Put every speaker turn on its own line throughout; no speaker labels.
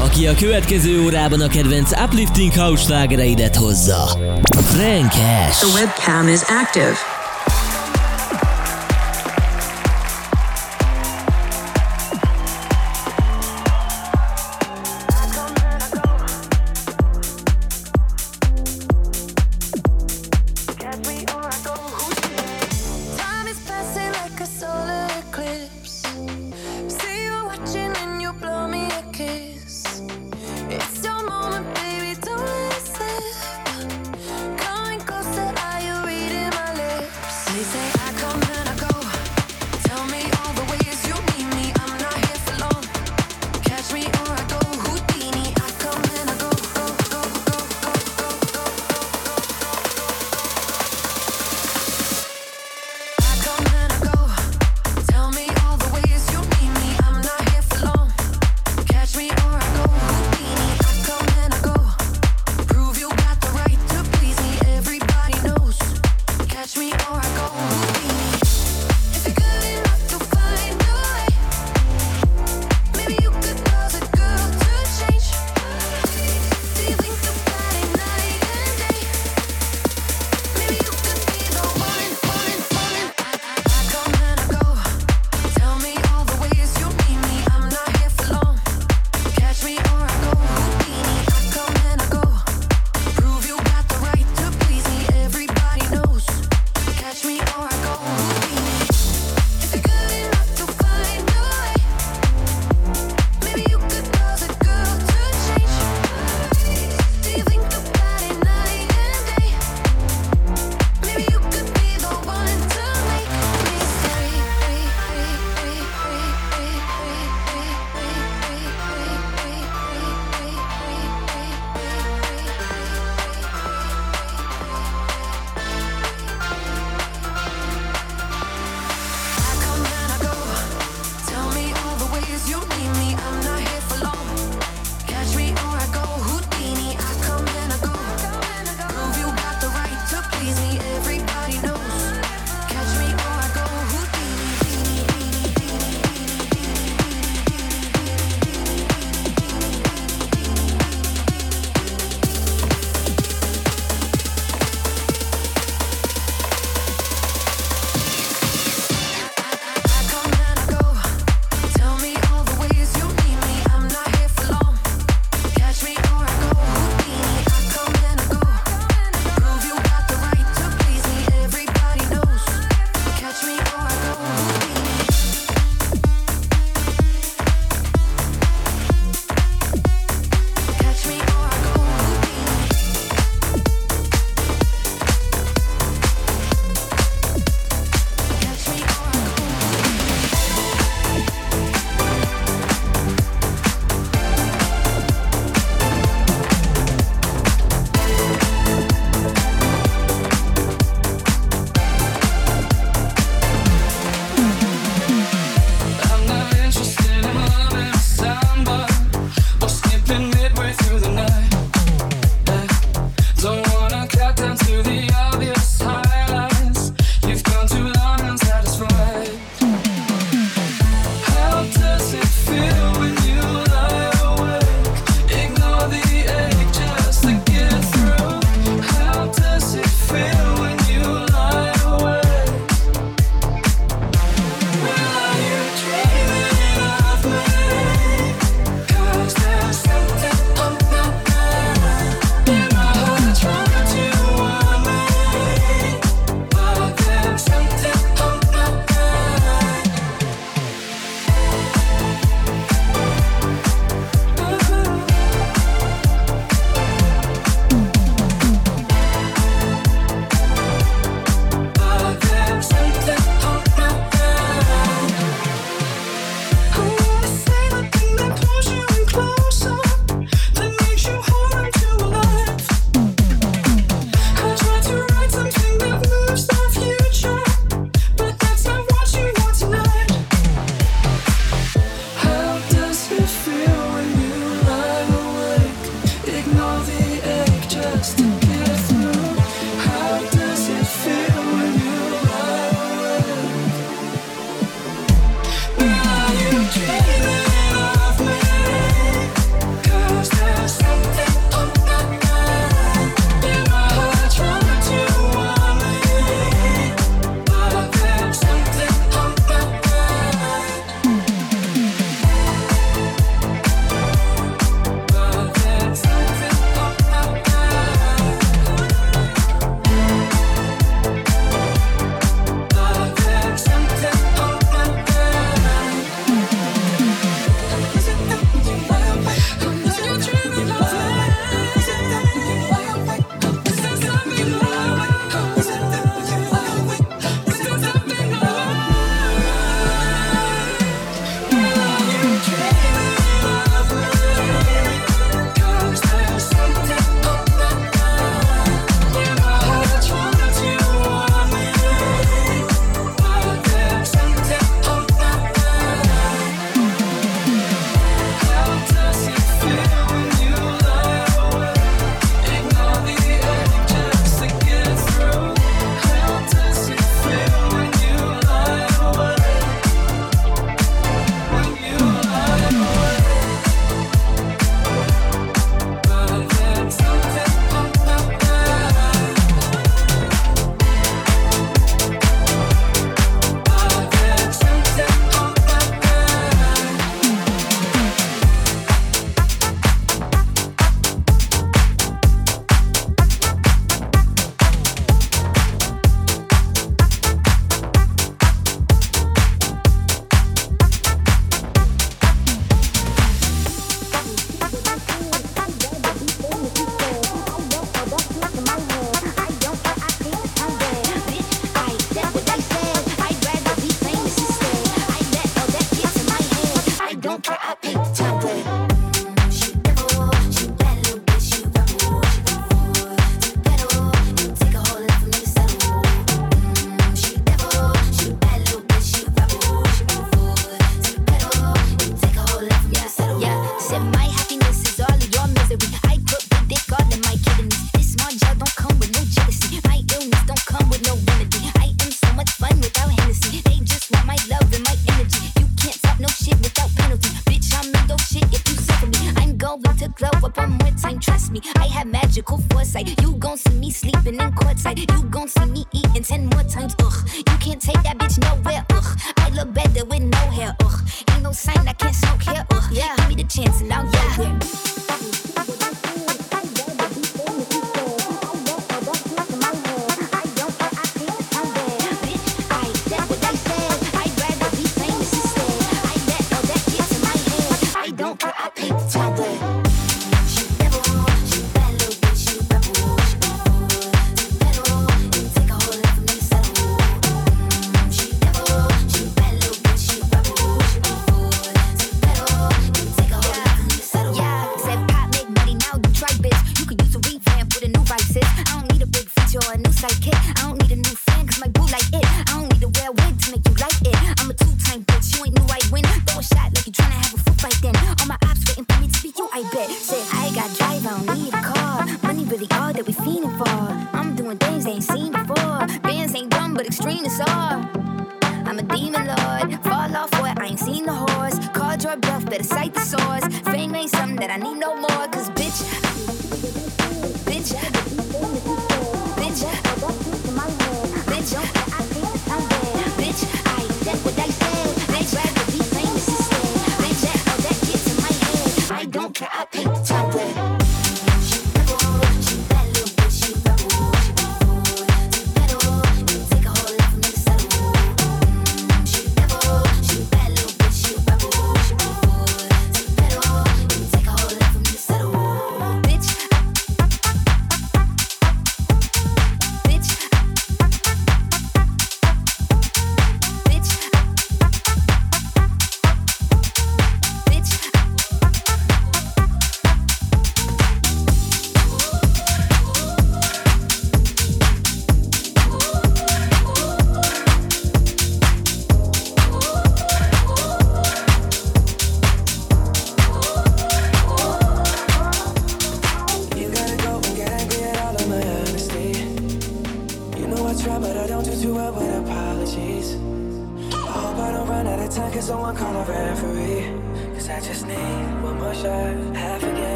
Aki a következő órában a kedvenc uplifting house slágereidet hozza. Frank Cash.
The webcam is active.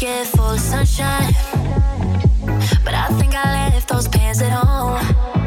jacket full of sunshine. But I think I left those pants
at
home.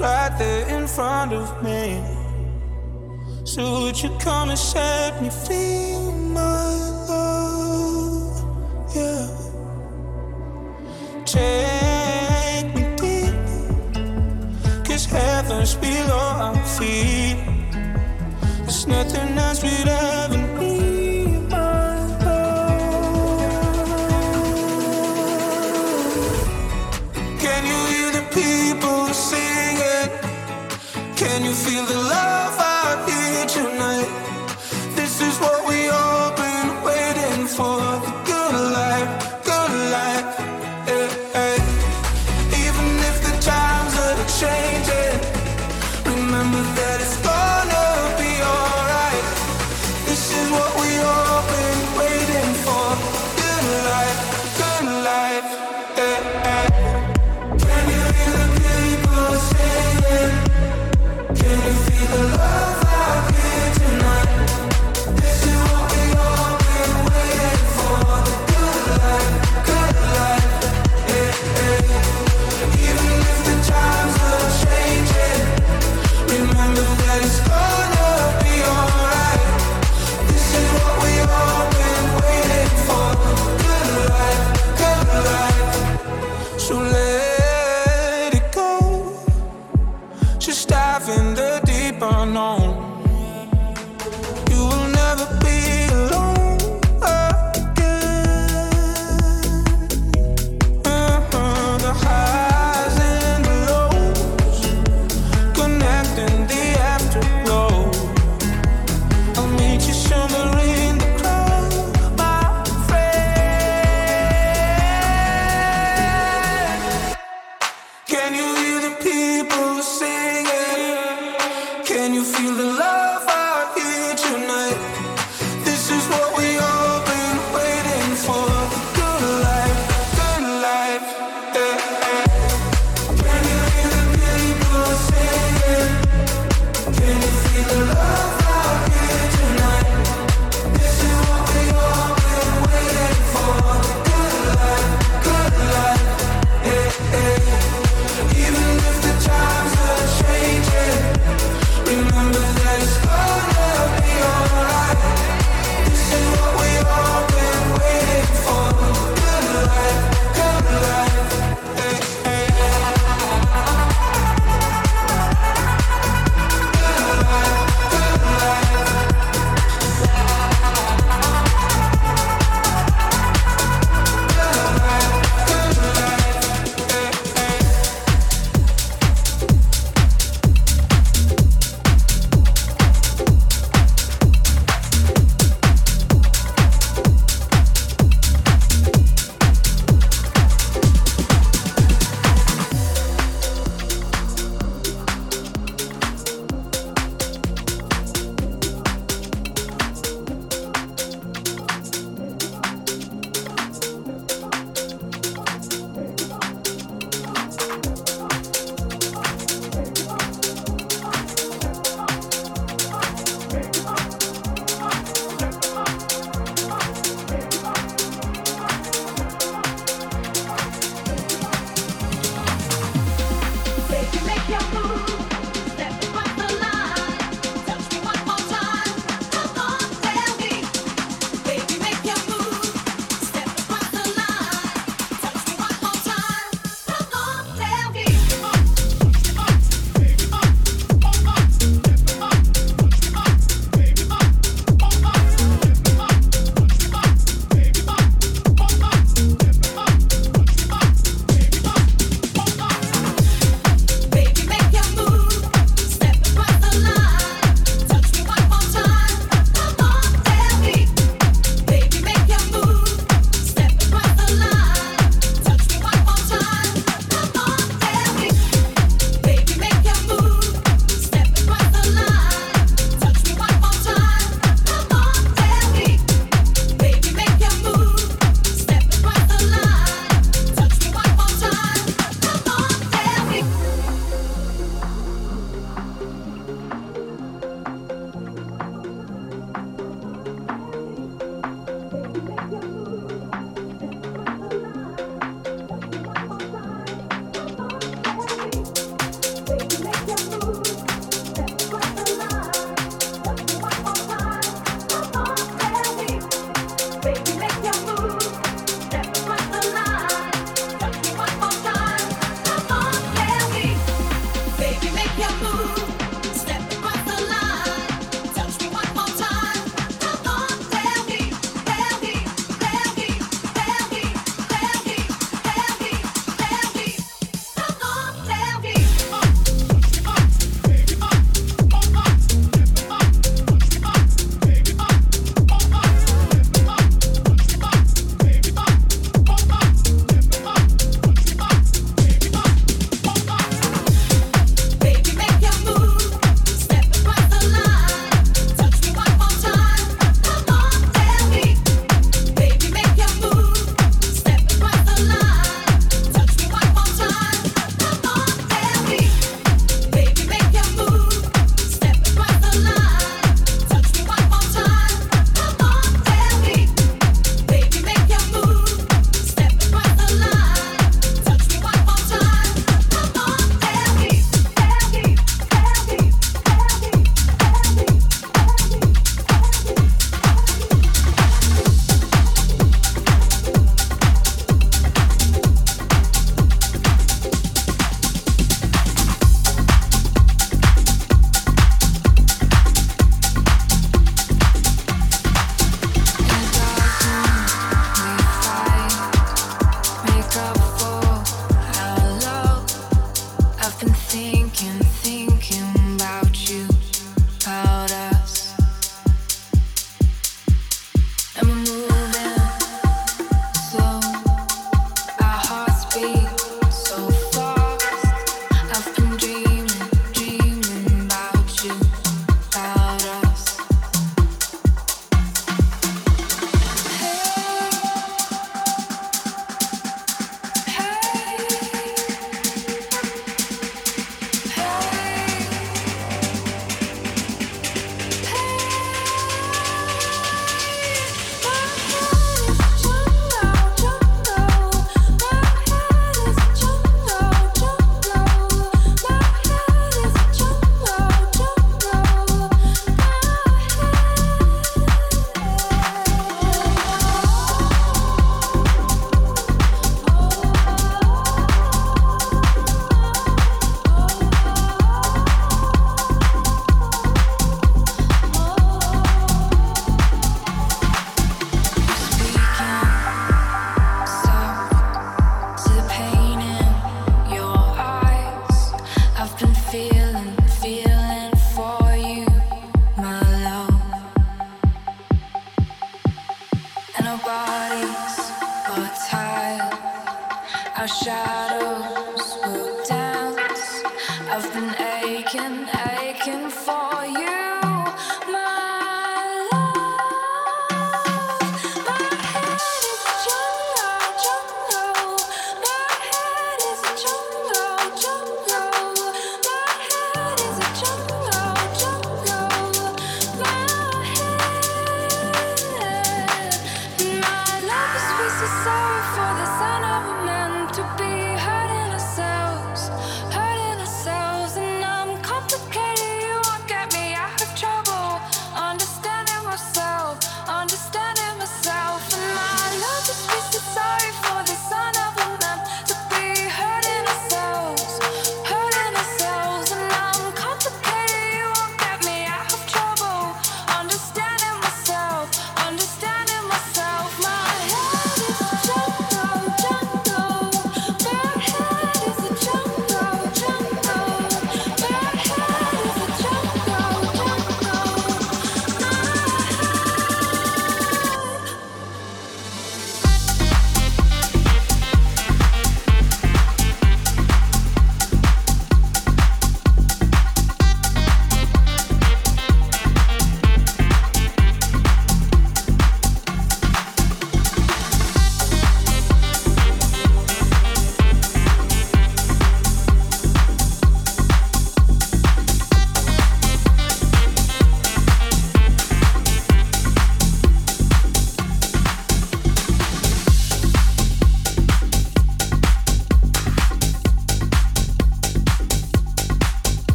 right there in front of me. So would you come and set me free, my love? Yeah. Take me deep, cause heaven's below our feet. There's nothing else we'd ever Can you feel the love?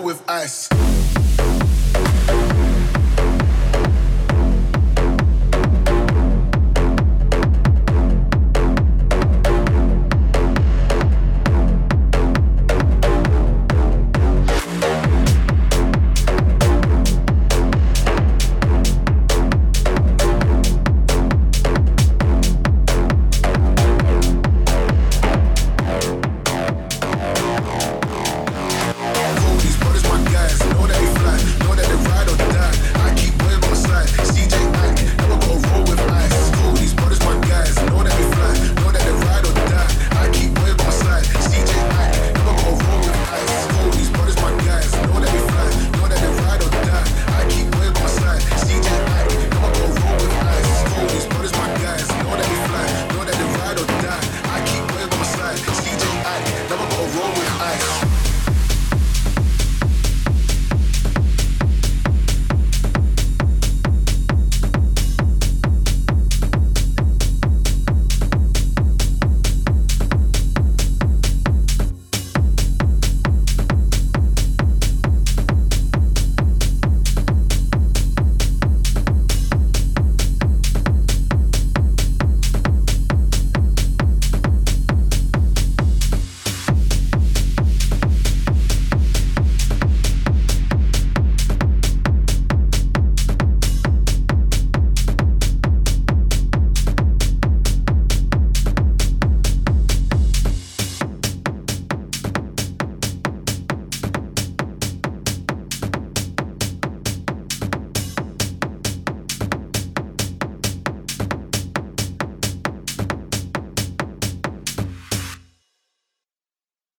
with ice.